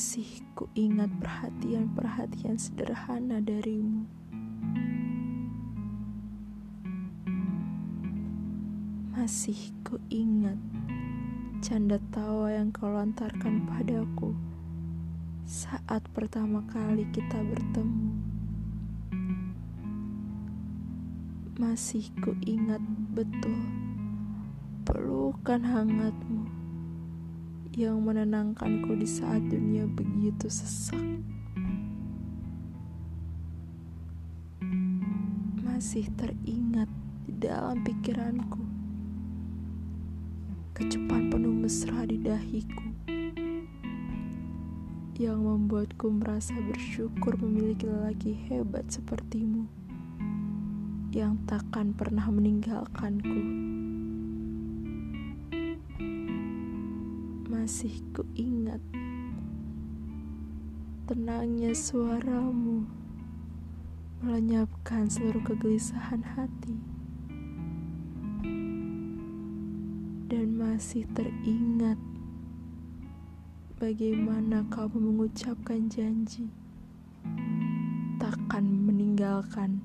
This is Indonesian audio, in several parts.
Masih ku ingat perhatian-perhatian sederhana darimu. Masih ku ingat canda tawa yang kau lontarkan padaku saat pertama kali kita bertemu. Masih ku ingat betul pelukan hangatmu yang menenangkanku di saat dunia begitu sesak. Masih teringat di dalam pikiranku kecupan penuh mesra di dahiku yang membuatku merasa bersyukur memiliki lelaki hebat sepertimu yang takkan pernah meninggalkanku. Masih kuingat tenangnya suaramu melenyapkan seluruh kegelisahan hati dan masih teringat bagaimana kau mengucapkan janji takkan meninggalkan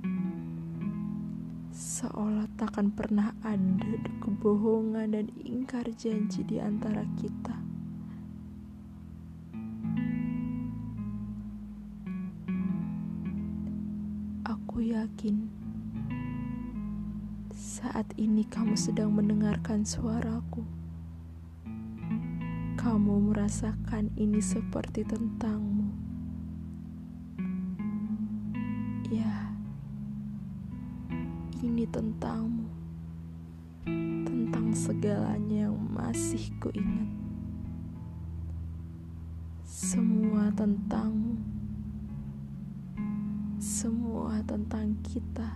seolah takkan pernah ada kebohongan dan ingkar janji di antara kita. Aku yakin saat ini kamu sedang mendengarkan suaraku. Kamu merasakan ini seperti tentangmu. Tentangmu, tentang segalanya yang masih kuingat. Semua tentangmu. Semua tentang kita,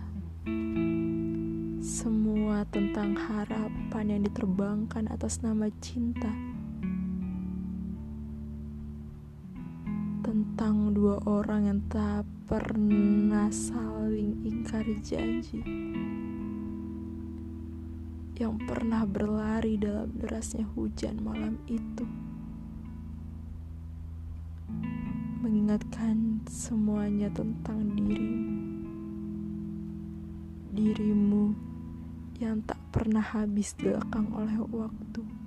semua tentang harapan yang diterbangkan atas nama cinta, tentang dua orang yang tak pernah saling ingkar janji, yang pernah berlari dalam derasnya hujan malam itu. mengingatkan semuanya tentang dirimu. Dirimu yang tak pernah habis dilekang oleh waktu.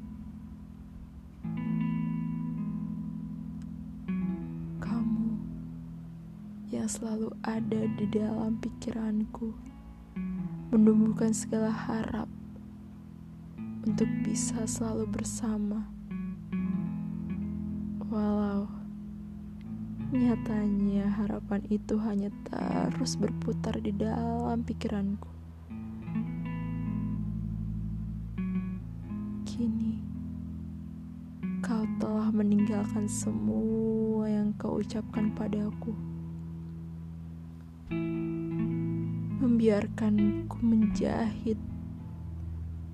Yang selalu ada di dalam pikiranku, menumbuhkan segala harap untuk bisa selalu bersama. Walau Nyatanya harapan itu hanya terus berputar di dalam pikiranku. Kini, kau telah meninggalkan semua yang kau ucapkan padaku. Membiarkanku menjahit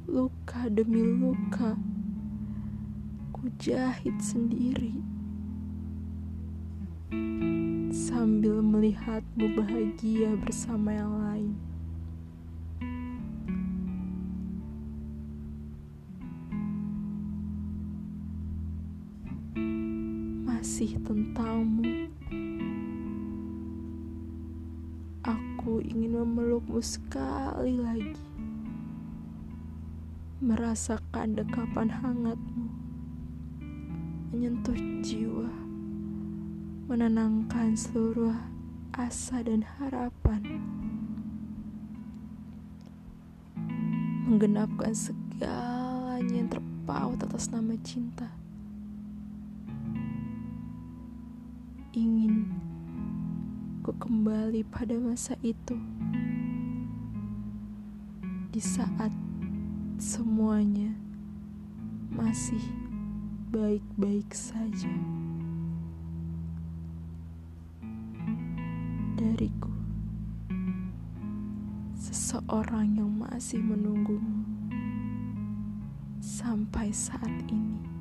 luka demi luka. Ku jahit sendiri sambil melihatmu bahagia bersama yang lain. Masih tentangmu, aku ingin memelukmu sekali lagi, merasakan dekapan hangatmu, menyentuh jiwa. Menenangkan seluruh asa dan harapan, menggenapkan segalanya yang terpaut atas nama cinta. Ingin ku kembali pada masa itu, di saat semuanya masih baik-baik saja. dariku. Seseorang yang masih menunggumu sampai saat ini.